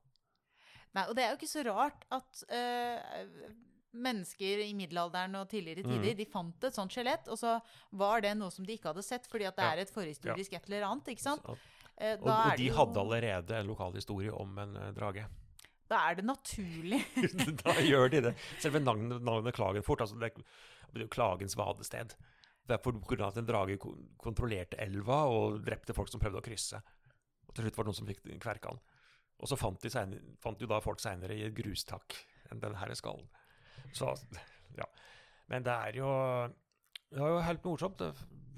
Nei, og det er jo ikke så rart at øh, mennesker i middelalderen og tidligere Mm. tider de fant et sånt skjelett, og så var det noe som de ikke hadde sett, fordi at det Ja. er et forhistorisk et eller annet. ikke sant? Så- Eh, Og, og de jo, hadde allerede en lokal historie om en eh, drage. da er det naturlig. da gjør de det. Selve navnet, navnet Klagenfurt, altså det, er, jo Klagens vadested. Det er på grunn av at en drage kontrollerte elva og drepte folk som prøvde å krysse. Og til slutt var det noen som fikk kverka den. Og så fant, de senere, fant jo da folk seinere i et grustak den herre skallen. Så, ja. Men det er jo Det er jo helt morsomt.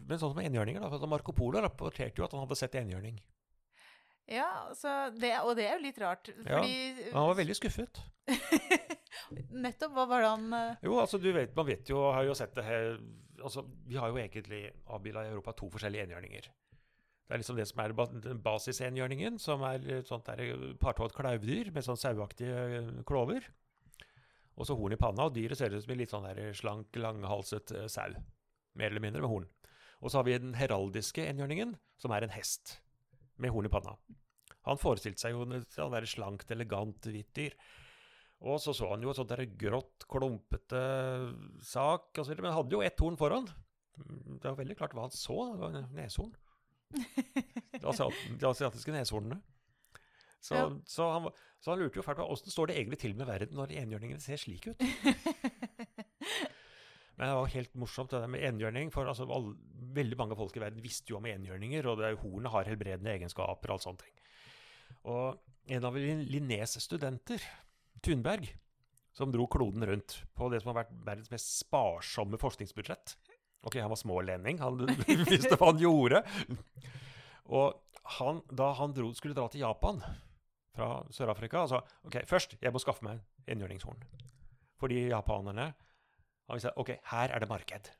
Men sånn som enhjørninger, da. for Marco Polo rapporterte jo at han hadde sett enhjørning. Ja, så det, Og det er jo litt rart, Ja, Han var veldig skuffet. Nettopp. Hva var det han eh, Jo, altså du vet, man vet jo, har jo sett det her altså, Vi har jo egentlig avbila i Europa to forskjellige enhjørninger. Det er liksom det som er basisenhjørningen, som er sånt der partått klauvdyr med sånn sauaktige eh, klover. Og så horn i panna, og dyret ser ut som en litt sånn der slank, langhalset eh, sau. Mer eller mindre med horn. Og så har vi den heraldiske enhjørningen, som er en hest med horn i panna. Han forestilte seg jo å være slankt, elegant, hvitt dyr. Og så så han jo et sånt der grått, klumpete sak, videre, men han hadde jo ett horn foran. Det var veldig klart hva han så. Det var neshorn. De asiatiske neshornene. Så, Ja. så, han, så han lurte jo fælt på åssen står det egentlig til med verden når enhjørningene ser slik ut. Men det var helt morsomt det der med enhjørning. For altså, all, veldig mange folk i verden visste jo om enhjørninger, og det, er hornet har helbredende egenskaper og alt sånne ting. Og en av Lin- Linnés studenter Thunberg, som dro kloden rundt på det som har vært verdens mest sparsomme forskningsbudsjett. Ok, han var smålending, han visste hva han gjorde. Og han, da han dro, skulle dra til Japan fra Sør-Afrika sa ok, først jeg må skaffe meg enhjørningshorn. Fordi japanerne han sa ok, her er det marked.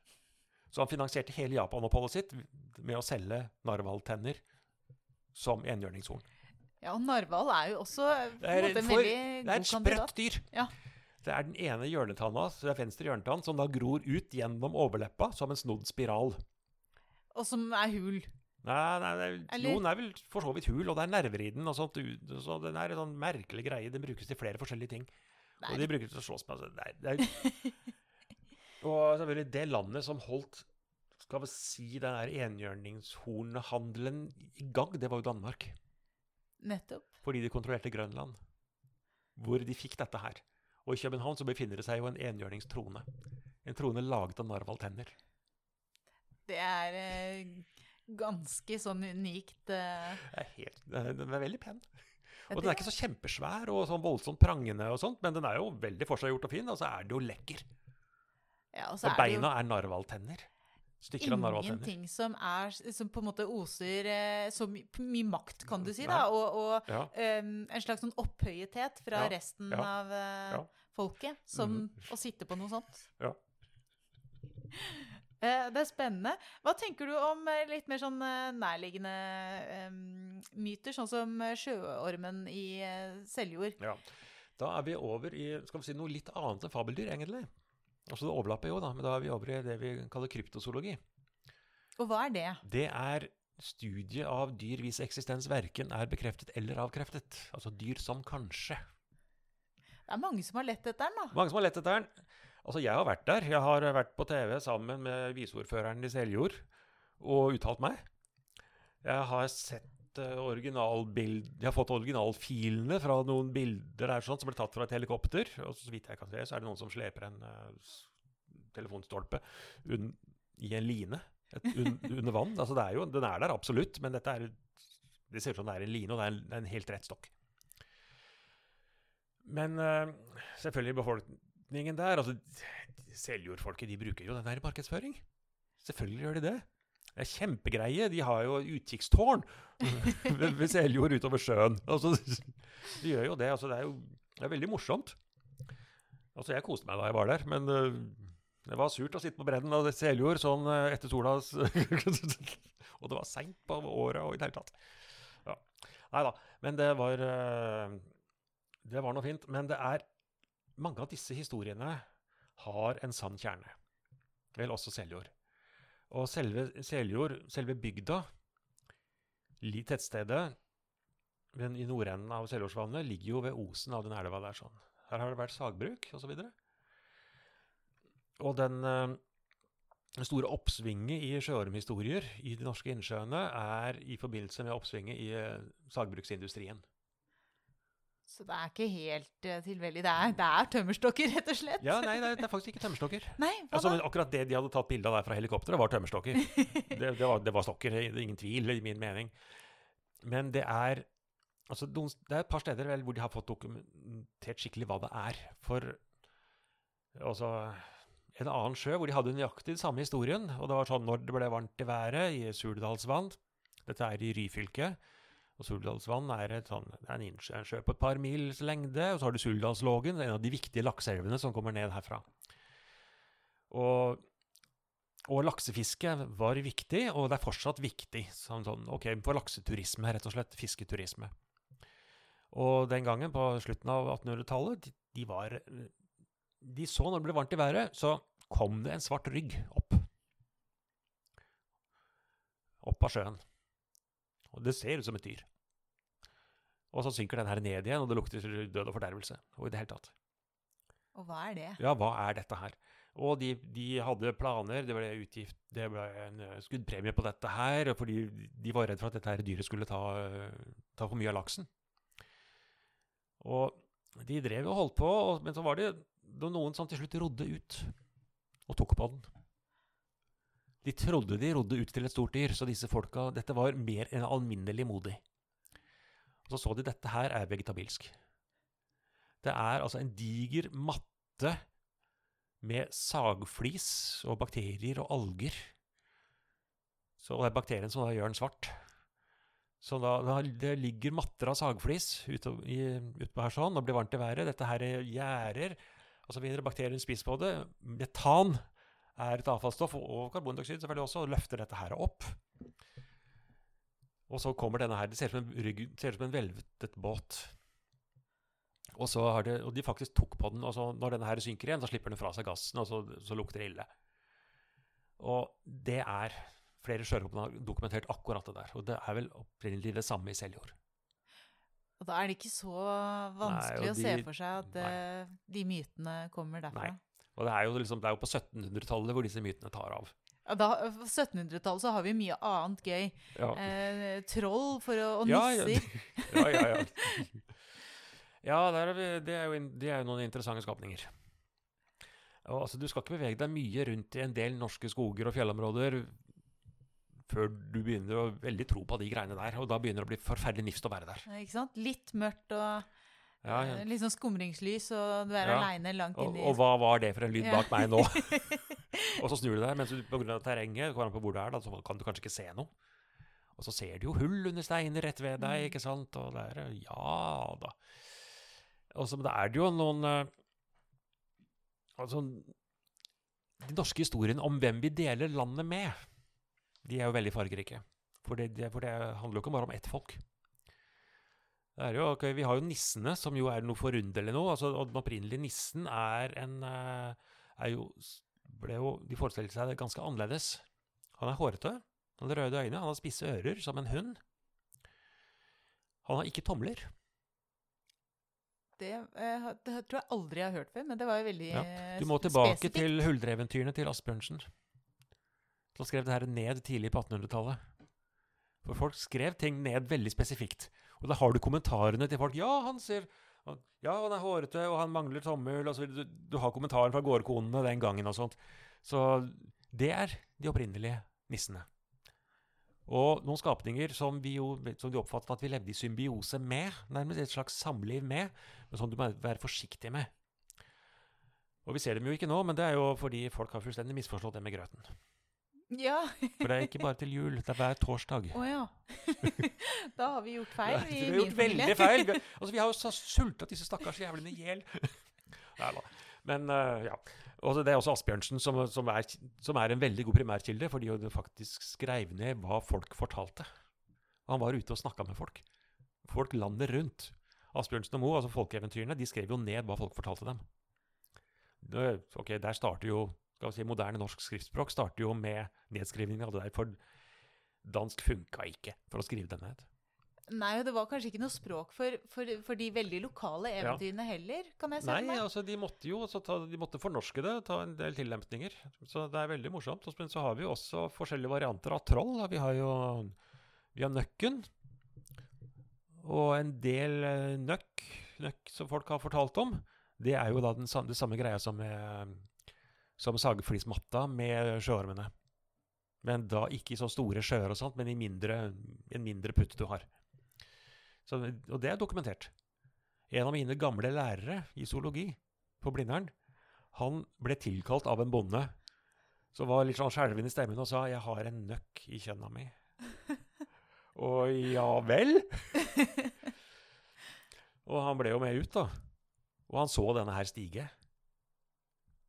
Så han finansierte hele Japan-oppholdet sitt med å selge narwhaltenner som enhjørningshorn. Ja, og narhval er jo også på er, en for, veldig det er et sprøtt dyr. Ja. Det er den ene hjørnetanna, det er venstre hjørnetann, som da gror ut gjennom overleppa som en snodd spiral. Og som er hul. Nei, nei, det er, Eller- jo, den er vel for så vidt hul, og det er nerver i den. og sånt. Så den er en sånn merkelig greie. Den brukes til flere forskjellige ting. Nei. Og de bruker brukes til å slåss med. Altså. Det er, det er, og selvfølgelig det landet som holdt skal vi si, den der enhjørningshornhandelen i gang, det var jo Danmark. nettopp. Fordi de kontrollerte Grønland. Hvor de fikk dette her. Og i København så befinner det seg jo en enhjørningstrone. En trone laget av narvaltenner. Det er eh, ganske sånn unikt. Eh, Det er helt, den er- veldig pen. Og den er ikke så kjempesvær og sånn voldsomt prangende, og sånt, men den er jo veldig forseggjort og fin, og så er det jo lekker. Ja, og så Og er beina er narvaltenner. Stykker av narvaltenner. ingenting som er Som på en måte oser eh, så my mye makt, kan du si, da. Og, og Ja. um, en slags sånn opphøyethet fra Ja, resten av uh, folket. Som mm. å sitte på noe sånt. Ja. Eh, det er spennende. Hva tenker du om litt mer sånn nærliggende um, myter, sånn som sjøormen i Seljord? Ja. Da er vi over i skal vi si, noe litt annet enn fabeldyr, egentlig. Altså Det overlapper jo, da, men da vi over i det vi kaller kryptozoologi. Og hva er det? Det er studie av dyr hvis eksistens verken er bekreftet eller avkreftet. Altså dyr som kanskje. Det er mange som har lett etter den, da. Mange som har lett etter den. Altså, jeg har vært der. Jeg har vært på TV sammen med viseordføreren i Seljord og uttalt meg. Jeg har sett eh, originalbild Jeg har fått originalfilene fra noen bilder der sånn, som ble tatt fra et helikopter. Og så vidt jeg kan se, så er det noen som sleper en uh, telefonstolpe un i en line et, un under vann. Altså, er jo, den er der absolutt, men dette er det ser ut som det er en line, og det er en, en helt rett stokk. Men uh, selvfølgelig befolkningen der altså Seljordfolket de bruker jo den der i markedsføring. Selvfølgelig gjør de det. Det er kjempegreie. De har jo utkikkstårn ved, Seljord utover sjøen. Altså, de gjør jo det. Altså, det er jo det er veldig morsomt. Altså, jeg koste meg da jeg var der, men eh, det var surt å sitte på bredden av Seljord sånn eh, etter solas Og det var seint på året og i det hele tatt. Ja. Nei da. Men det var eh, Det var noe fint. Men det er Mange av disse historiene har en sann kjerne. Vel, også Seljord. Og selve Seljord, selve bygda, tettstedet men i nordenden av Seljordsvannet, ligger jo ved osen av den elva der. sånn. Her har det vært sagbruk osv. Og, så og den eh, store oppsvinget i sjøormhistorier i de norske innsjøene er i forbindelse med oppsvinget i eh, sagbruksindustrien. Så det er ikke helt uh, tilfeldig. Det det er tømmerstokker, rett og slett. Ja, nei, er, det er faktisk ikke tømmerstokker. Nei, hva Altså, akkurat det de hadde tatt bilde av der fra helikopteret, var tømmerstokker. Det, det, var, det var stokker, er ingen tvil, i min mening. Men det er altså, det er et par steder vel, hvor de har fått dokumentert skikkelig hva det er. For altså En annen sjø hvor de hadde nøyaktig den samme historien. Og det var sånn når det ble varmt i været, i Surdalsvann Dette er i Ryfylke. Og Suldalsvann er, sånn, er en innsjø på et par mils lengde. Og så har du Suldalslågen, en av de viktige lakseelvene som kommer ned herfra. Og, og laksefiske var viktig, og det er fortsatt viktig. Sånn, sånn, okay, For lakseturisme, rett og slett. Fisketurisme. Og den gangen, på slutten av 1800-tallet, de, De så når det ble varmt i været, så kom det en svart rygg opp. Opp av sjøen. Og det ser ut som et dyr. Og så synker den her ned igjen, og det lukter død og fordervelse. Og i det hele tatt. Og hva er det? Ja, hva er dette her? Og de, de hadde planer, det ble utgift, det ble en eh, skuddpremie på dette her, fordi de var redd for at dette her dyret skulle ta, ta for mye av laksen. Og de drev og holdt på, men så var det noen som til slutt rodde ut og tok på den. De trodde de rodde ut til et stort dyr, så disse folka, dette var mer enn alminnelig modig. Og så så de dette her er vegetabilsk. Det er altså en diger matte med sagflis og bakterier og alger. Så det er bakterien som da gjør den svart. Så da, da det ligger matter av sagflis utpå ut her sånn, og blir varmt i været. Dette her og så videre. Bakterien spiser på det. Metan er et avfallsstoff, og karbondioksid selvfølgelig også, og løfter dette her opp. Og så kommer denne her. Det ser ut som en, rygg, ser ut som en velvetet båt. Og, så har det, og de faktisk tok på den, og så når denne her synker igjen, så slipper den fra seg gassen, og så, så lukter det ille. Og det er Flere sjørøvere har dokumentert akkurat det der. Og det er vel opprinnelig det samme i Seljord. Og da er det ikke så vanskelig Nei, å se for seg at uh, de mytene kommer derfra. Nei. Og det er jo, liksom, det er jo på 1700-tallet hvor disse mytene tar av. Ja, da, På 1700-tallet så har vi mye annet gøy. Ja. Eh, troll for å, og Ja, nisser. ja, ja. ja. Ja, er vi, det, er jo, det er jo noen interessante skapninger. Og, altså, du skal ikke bevege deg mye rundt i en del norske skoger og fjellområder før du begynner å veldig tro på de greiene der. Og da begynner det å bli forferdelig nifst å være der. Ikke sant? Litt mørkt og Ja, ja. eh, litt sånn skumringslys, og du er Ja. aleine langt Og, inni og hva var det for en lyd bak meg nå? og så snur du deg, mens du pga. terrenget, kommer an på hvor du er, da, så kan du kanskje ikke se noe. Og så ser du jo hull under steiner rett ved deg, Mm. ikke sant? Og der, ja da. Og så men er det jo noen eh, Altså De norske historiene om hvem vi deler landet med, de er jo veldig fargerike. For det, det, for det handler jo ikke bare om ett folk. Er jo, okay, vi har jo nissene, som jo er noe forunderlig nå. Altså, og den opprinnelige nissen er en eh, er jo, jo, De forestilte seg det ganske annerledes. Han er hårete, han har røde øyne, han har spisse ører som en hund. Han har ikke tomler. Det, eh, det tror jeg aldri jeg har hørt før, men det var jo veldig Ja, eh, Du må tilbake spesifikt. til Huldreeventyrene til Asbjørnsen. Han skrev det her ned tidlig på 1800-tallet. For folk skrev ting ned veldig spesifikt. Og da har du kommentarene til folk. Ja, han ser Ja, han er hårete, og han mangler tommel, Altså. Du, du har kommentaren fra gårdkonene den gangen og sånt. Så det er de opprinnelige nissene. Og noen skapninger som, vi jo, som de oppfattet at vi levde i symbiose med, nærmest et slags samliv med, men som du må være forsiktig med. Og vi ser dem jo ikke nå, men det er jo fordi folk har fullstendig misforstått det med grøten. Ja. For det er ikke bare til jul, det er hver torsdag. Å ja. da har vi gjort feil Ja, vi har gjort veldig familie. feil. Vi, altså, vi har jo så sulta disse stakkars jævlene i hjel. Nei da. Men uh, ja. Og det er også Asbjørnsen som, som, er, som er en veldig god primærkilde, fordi hun faktisk skrev ned hva folk fortalte. Han var ute og snakka med folk. Folk landet rundt. Asbjørnsen og Moe, altså folkeeventyrene, de skrev jo ned hva folk fortalte dem. Det, ok, Der starter jo skal vi si, Moderne norsk skriftspråk starter jo med nedskrivning av det der, for dansk funka ikke for å skrive den ned. Nei, og det var kanskje ikke noe språk for, for, for de veldig lokale Ja. heller, kan jeg se Nei, meg. altså de måtte jo ta, de måtte fornorske det, ta en del tillempninger. Så det er veldig morsomt. Men så har vi jo også forskjellige varianter av troll. Vi har jo vi har Nøkken. Og en del eh, nøkk, nøkk som folk har fortalt om, det er jo da den, det samme greia som med, som sagflismatta med sjøormene. Men da ikke i så store sjøer og sånt, men i mindre, en mindre putt du har. Så, og det er dokumentert. En av mine gamle lærere i zoologi på Blindern, han ble tilkalt av en bonde som var litt sånn skjelven i stemmen og sa 'Jeg har en nøkk i kjønna mi'. og ja vel? og han ble jo med ut, da. Og han så denne her stige.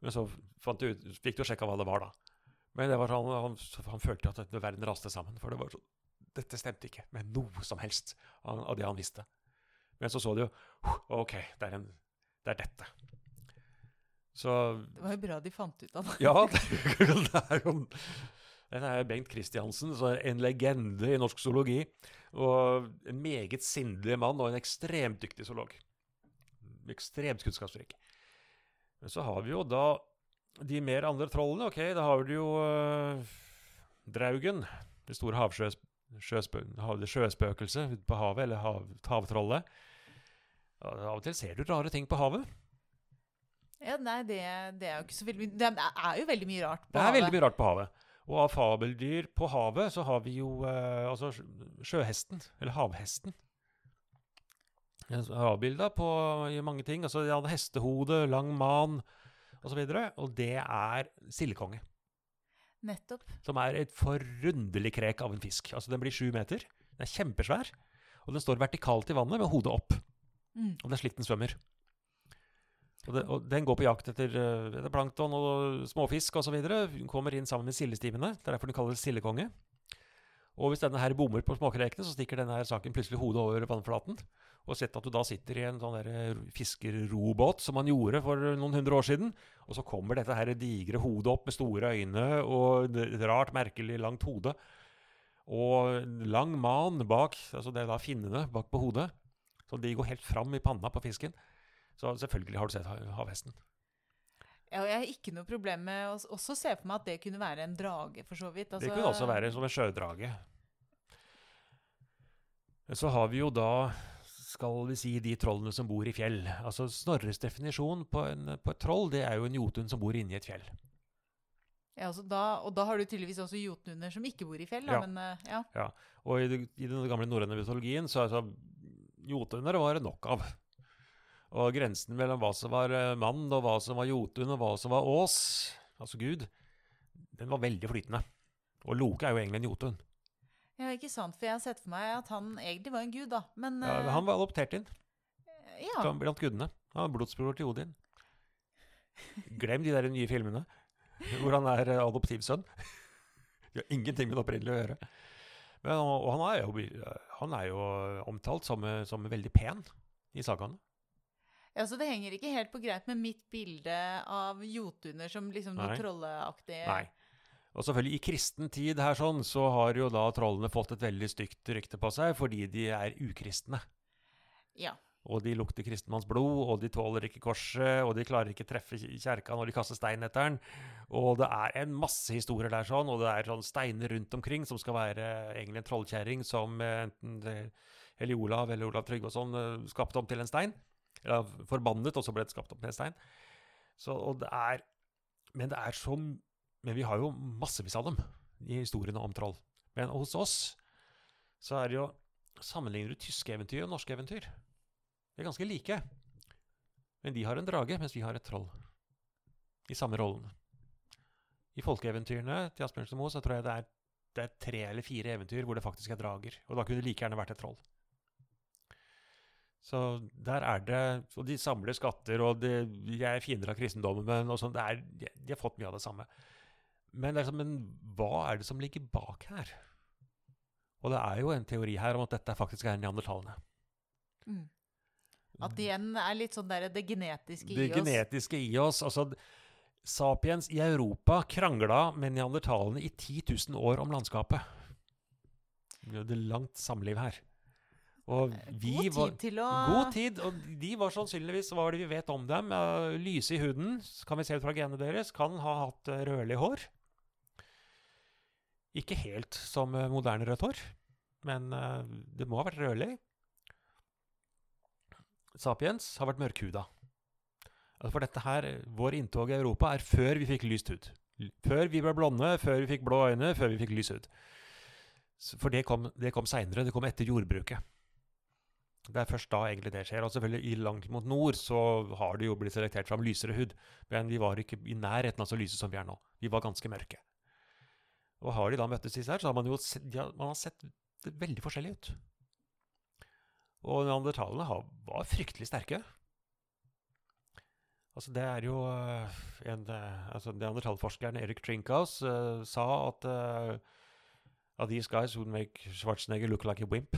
Men så fant du fikk du sjekka hva det var, da. Men det var sånn, han, han følte at verden raste sammen. For det var så, dette stemte ikke med noe som helst av, av det han visste. Men så så du jo OK, det er, en, det er dette. Så Det var jo bra de fant ut av det. ja, det, er jo Dette er Bengt Kristiansen, en legende i norsk zoologi. Og en meget sindig mann og en ekstremt dyktig zoolog. Ekstremt kunnskapsrik. Men så har vi jo da de mer andre trollene. Ok, da har du jo uh, Draugen. Det store havsjø, sjøspø, hav- sjøspøkelset ute på havet, eller hav, havtrollet. Av og til ser du rare ting på havet. Ja, nei, det, det er jo ikke så veldig Det er jo veldig mye rart på havet. Det er havet. veldig mye rart på havet. Og av fabeldyr på havet så har vi jo uh, altså sjøhesten, eller havhesten. På i mange ting. Altså, de hadde hestehode, lang man osv. Og, så og det er sildekonge. Nettopp. Som er et forunderlig krek av en fisk. Altså, Den blir sju meter. Den er kjempesvær. Og den står vertikalt i vannet med hodet opp. Mm. Og det er slik den svømmer. Og, det, og den går på jakt etter, eh, etter plankton og småfisk osv. Kommer inn sammen med sildestimene. Det er derfor den kalles sildekonge. Og hvis denne her bommer på småkrekene, så stikker denne her saken plutselig hodet over vannflaten. Og sett at du da sitter i en sånn eh, fiskerrobåt som man gjorde for noen hundre år siden, og så kommer dette her digre hodet opp med store øyne og et rart, merkelig langt hode. Og lang man bak, altså det er da finnene bak på hodet. Så de går helt fram i panna på fisken. Så selvfølgelig har du sett ha- havhesten. Ja, jeg har ikke noe problem med å også se for meg at det kunne være en drage, for så vidt. Det Altså, kunne også være som en sjødrage. Så har vi jo da, skal vi si, de trollene som bor i fjell. Altså Snorres definisjon på, en, på et troll, det er jo en jotun som bor inni et fjell. Ja, altså da, og da har du tydeligvis også jotnunder som ikke bor i fjell, da, Ja. men ja. ja. Og i, i den gamle norrøne mytologien så altså jotuner var det nok av. Og grensen mellom hva som var eh, mann, og hva som var jotun, og hva som var ås, altså Gud, den var veldig flytende. Og Loke er jo egentlig en jotun. Ja, ikke sant, for jeg har sett for meg at han egentlig var en gud, da, men Ja, eh, han var adoptert inn. ja. Blant gudene. Han var blodsbror til Odin. Glem de der nye filmene hvor han er eh, adoptivsønn. Det har ingenting med det opprinnelige å gjøre. Men, og, han, er jo, han er jo omtalt som, eh, som veldig pen i sagaene. Ja, så det henger ikke helt på greit med mitt bilde av jotuner som liksom noe Nei. trolleaktig Nei. Og selvfølgelig i kristen tid her sånn, så har jo da trollene fått et veldig stygt rykte på seg fordi de er ukristne. Ja. Og de lukter kristenmanns blod, og de tåler ikke korset, og de klarer ikke treffe kjerka når de kaster stein etter den. Og det er en masse historier der sånn, og det er sånn steiner rundt omkring som skal være egentlig en trollkjerring som eh, enten Heli Hellig Olav eller Olav Tryggvason sånn, skapte om til en stein. Eller forbannet, og så ble det skapt om til en stein. Så, og det er Men det er så Men vi har jo massevis av dem i historiene om troll. Men hos oss så er det jo Sammenligner du tyske eventyr og norske eventyr? De er ganske like. Men de har en drage, mens vi har et troll. I samme rollen. I folkeeventyrene til Asbjørnsen Moe så tror jeg det er, det er tre eller fire eventyr hvor det faktisk er drager. Og da kunne det like gjerne vært et troll. Så der er det Og de samler skatter, og de, de er fiender av kristendommen, men og sånn, de har fått mye av det samme. Men, det sånn, men hva er det som ligger bak her? Og det er jo en teori her om at dette faktisk er neandertalerne. Mm. At det igjen er litt sånn der det genetiske Det i oss. genetiske i oss. Altså, sapiens i Europa krangla med neandertalene i 10 000 år om landskapet. Vi hadde langt samliv her. Og vi God tid var til å God tid. Og de var sannsynligvis Hva var det vi vet om dem? Lyse i huden, kan vi se ut fra genene deres. Kan ha hatt eh, rødlig hår. Ikke helt som eh, moderne rødt hår, men eh, det må ha vært rødlig. Sapiens har vært mørkhuda. Altså for dette her, Vår inntog i Europa er før vi fikk lyst hud. Før vi ble blonde, før vi fikk blå øyne, før vi fikk lys hud. For det kom, det kom seinere. Det kom etter jordbruket. Det er først da egentlig det skjer. Og selvfølgelig i langt mot nord så har det jo blitt selektert fram lysere hud. Men vi var ikke i nærheten av så lyse som vi er nå. Vi var ganske mørke. Og har de da møttes disse her, så har man jo sett, har, man har sett veldig forskjellig ut. Og neandertalerne var fryktelig sterke. Altså det er jo øh, en, øh, altså Neandertalforskeren Erik Trinkhaus uh, sa at uh, these guys would make Schwarzenegger look like a wimp.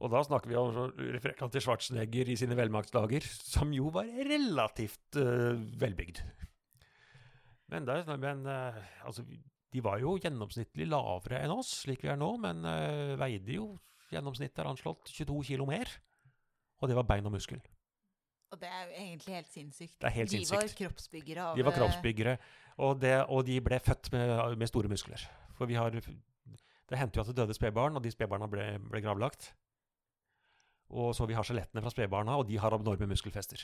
Og da snakker vi om refererte til Schwarzenegger i sine velmaktsdager, som jo var relativt uh, velbygd. Men, der, men øh, altså, de var jo gjennomsnittlig lavere enn oss, slik vi er nå, men uh, veide jo gjennomsnittet er anslått 22 kilo mer. Og det var bein og muskel. Og det er jo egentlig helt sinnssykt. Det er helt de var kroppsbyggere av De var eh, kroppsbyggere, og, det, og de ble født med, med store muskler. For vi har Det hendte jo at det døde spedbarn, og de spedbarna ble, ble gravlagt. Og så vi har skjelettene fra spedbarna, og de har enorme muskelfester.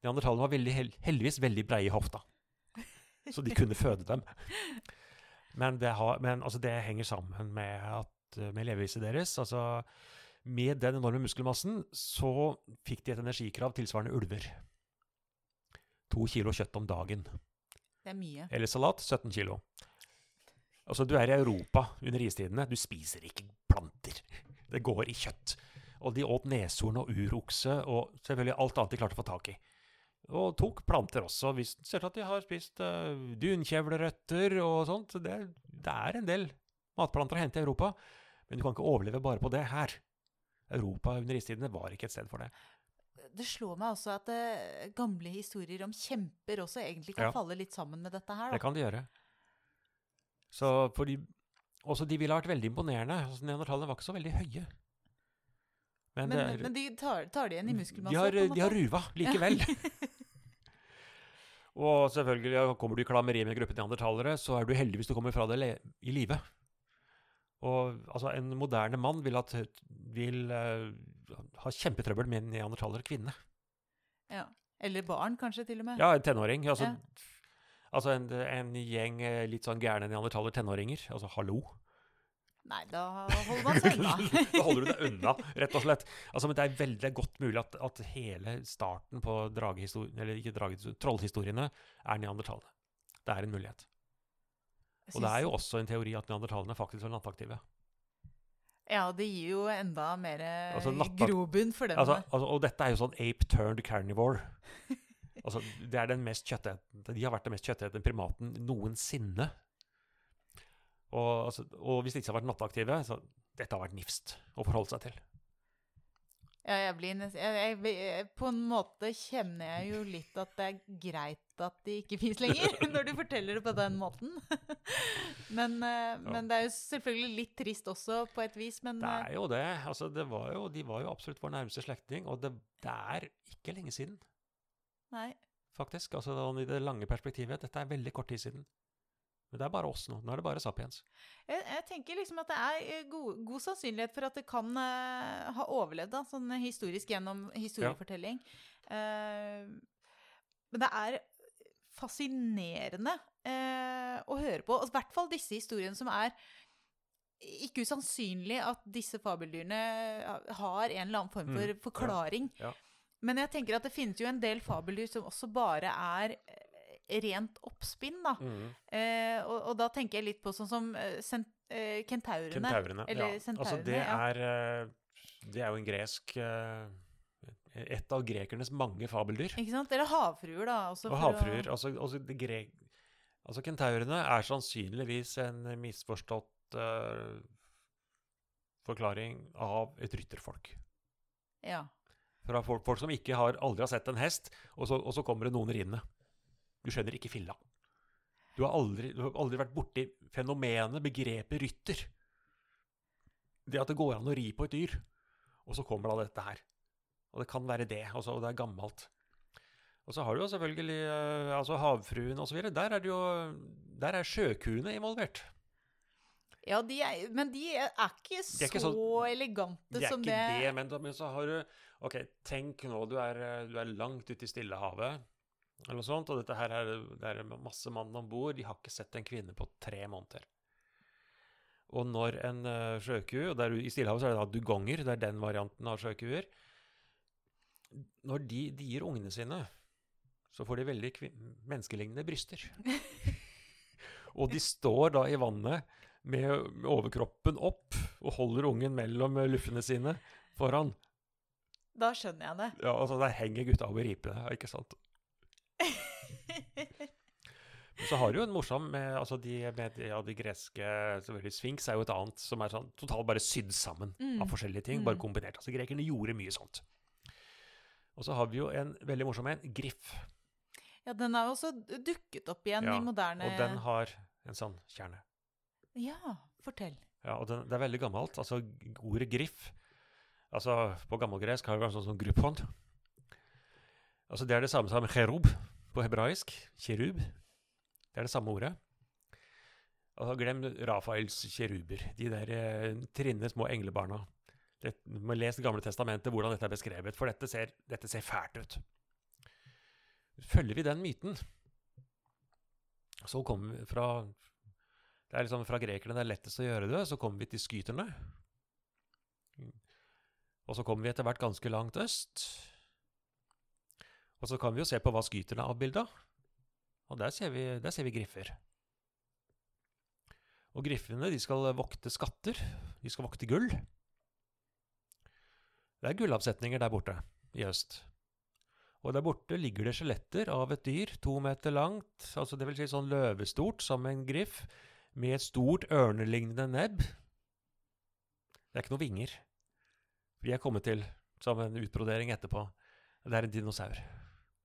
Neandertalerne var veldig, hel- heldigvis veldig breie i hofta, så de kunne føde dem. Men det, har, men, altså, det henger sammen med, at, med leveviset deres. Altså, Med den enorme muskelmassen så fikk de et energikrav tilsvarende ulver. To kilo kjøtt om dagen. Det er mye. Eller salat 17 kilo. Altså, du er i Europa under istidene. Du spiser ikke planter. Det går i kjøtt. Og de åt neshorn og urokse og selvfølgelig alt annet de klarte å få tak i. Og tok planter også. Vi ser at de har spist uh, dunkjevlerøtter og sånt. Det, det er en del matplanter å hente i Europa, men du kan ikke overleve bare på det her. Europa under istidene var ikke et sted for det. Det slår meg også at uh, gamle historier om kjemper også egentlig kan Ja. falle litt sammen med dette her. Det kan de gjøre. Så fordi Også de ville vært veldig imponerende. Altså, Neandertalerne var ikke så veldig høye. Men, Men, er, men de tar, tar det igjen i muskelmasse? de har, de har ruva likevel. og selvfølgelig, kommer du i klammeri med en gruppe neandertalere, så er du heldig hvis du kommer fra det i live. Og altså, en moderne mann vil, at, vil uh, ha kjempetrøbbel med en neandertalerkvinne. Ja. Eller barn, kanskje, til og med. Ja, en tenåring. Altså, Ja. altså en, en gjeng eh, litt sånn gærne neandertaler-tenåringer. Altså, hallo. Nei, da holder man seg unna. da holder du deg unna, rett og slett. Altså, men det er veldig godt mulig at, at hele starten på trollhistoriene er neandertalende. Det er en mulighet. Og det er jo også en teori at neandertalene faktisk var nattaktive. Ja, det gir jo enda mer Altså, grobunn for dem. Altså, altså, og dette er jo sånn ape turned carnivore. Altså, det er den mest kjøttetende De har vært den mest kjøttetende primaten noensinne. Og, altså, og hvis de ikke har vært nattaktive, så dette har vært nifst å forholde seg til. ja, jeg blir nest, jeg, jeg, jeg, På en måte kjenner jeg jo litt at det er greit at de ikke fins lenger, når du forteller det på den måten. men, eh, men det er jo selvfølgelig litt trist også, på et vis. Men Det eh, er jo det. Altså, det var jo, de var jo absolutt vår nærmeste slektning, og det, det er ikke lenge siden, nei. faktisk. Altså, sånn I det lange perspektivet. Dette er veldig kort tid siden. Men det er bare oss nå. Nå er det bare sapiens. Jeg, jeg tenker liksom at det er eh, god, god sannsynlighet for at det kan uh, ha overlevd da, sånn historisk gjennom historiefortelling. Eh, men det er fascinerende uh, å høre på. I hvert fall disse historiene som er ikke usannsynlig at disse fabeldyrene har en eller annen form for Mm, forklaring. ja. Men jeg tenker at det finnes jo en del fabeldyr som også bare er rent oppspinn, da. Eh, og, og da tenker jeg litt på sånn som sent, eh, kentaurene. Kentaurene. Eller ja. Altså, det er, eh, det er jo en gresk eh, Et av grekernes mange fabeldyr. Ikke sant? Eller havfruer, da. Også Og havfruer. å-. Altså, altså, det gre altså kentaurene er sannsynligvis en misforstått uh, forklaring av et rytterfolk. Ja. Fra folk, folk som ikke har, aldri har sett en hest, og så, og så kommer det noen ridende. Du skjønner ikke filla. Du har aldri, du har aldri vært borti fenomenet, begrepet rytter. Det at det går an å ri på et dyr, og så kommer da dette her. Og det kan være det, Også, og det er gammelt. Og så har du jo selvfølgelig eh, altså havfruen osv. Der er det jo Der er sjøkuene involvert. ja de er, men de er ikke så er ikke så- elegante de er som ikke det, det, men, men så har du Ok, tenk nå, du er, eh, du er langt ute i Stillehavet, eller noe sånt, og dette her er, det er masse mann om bord. De har ikke sett en kvinne på tre måneder. Og når en uh, sjøku, og der, i Stillehavet så er det da dugonger, det er den varianten av sjøkuer Når de, de gir ungene sine, så får de veldig menneskelignende bryster. og de står da i vannet med, overkroppen opp og holder ungen mellom luffene sine foran. Da skjønner jeg det. Ja, altså Der henger gutta over ripene, ikke sant? Så har du jo en morsom med, altså de, med de, ja, de greske selvfølgelig Sphinx er jo et annet som er sånn totalt bare sydd sammen Mm. av forskjellige ting, Mm. bare kombinert. Altså Grekerne gjorde mye sånt. Og så har vi jo en veldig morsom en, Griff. Ja, den jo også dukket opp igjen Ja, i moderne Og den har en sånn kjerne. Ja, fortell. Ja, og den, det er veldig gammelt. Altså ordet griff Altså på gammelgresk har det vært sånn som gruppehånd. Altså det er det samme som cherub på hebraisk. Kjerub. Det er det samme ordet. Og glem Rafaels kjeruber. De der eh, trinne små englebarna. Det, må lese Gamle testamentet hvordan dette er beskrevet, for dette ser, dette ser fælt ut. Følger vi den myten, så kommer vi fra det er liksom fra grekerne det er lettest å gjøre det, så kommer vi til skyterne. Og så kommer vi etter hvert ganske langt øst. Og så kan vi jo se på hva skyterne er avbilda. Og der ser, vi, der ser vi griffer. Og griffene de skal vokte skatter. De skal vokte gull. Det er gullavsetninger der borte i øst. Og der borte ligger det skjeletter av et dyr to meter langt, altså det vil si sånn løvestort som en griff, med et stort ørnelignende nebb. Det er ikke noen vinger. De er kommet til som en utbrodering etterpå. Det er en dinosaur.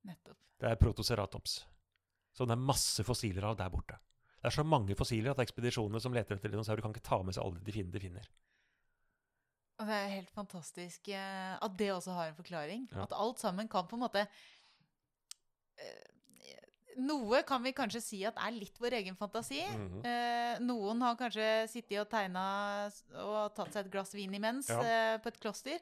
Nettopp. Det er protoceratops. Så det er masse fossiler av der borte. Det er så mange fossiler at ekspedisjonene som leter etter dinosaurer, kan ikke ta med seg alle de fiendene de finner. Og det er helt fantastisk eh, at det også har en forklaring. Ja. At alt sammen kan på en måte eh, Noe kan vi kanskje si at er litt vår egen fantasi. Mm -hmm. noen har kanskje sittet og tegna og tatt seg et glass vin imens Ja. på et kloster.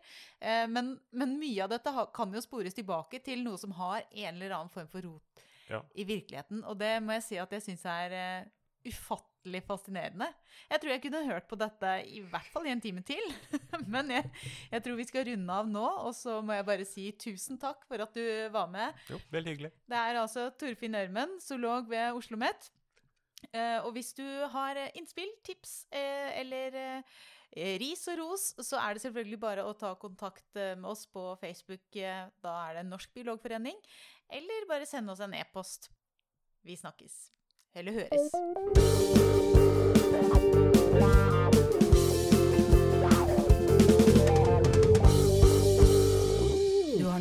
Men, men mye av dette kan jo spores tilbake til noe som har en eller annen form for rot Ja. i virkeligheten. Og det må jeg si at jeg syns er uh, ufattelig fascinerende. Jeg tror jeg kunne hørt på dette i hvert fall i en time til. Men jeg, jeg tror vi skal runde av nå, og så må jeg bare si tusen takk for at du var med. Jo, veldig hyggelig. Det er altså Torfinn Ørmen, zoolog ved Oslo OsloMet. Uh, og hvis du har eh, innspill, tips uh, eller eh, ris og ros, så er det selvfølgelig bare å ta kontakt eh, med oss på Facebook. eh, Da er det Norsk biologforening. Eller bare sende oss en e-post. Vi snakkes. Eller høres.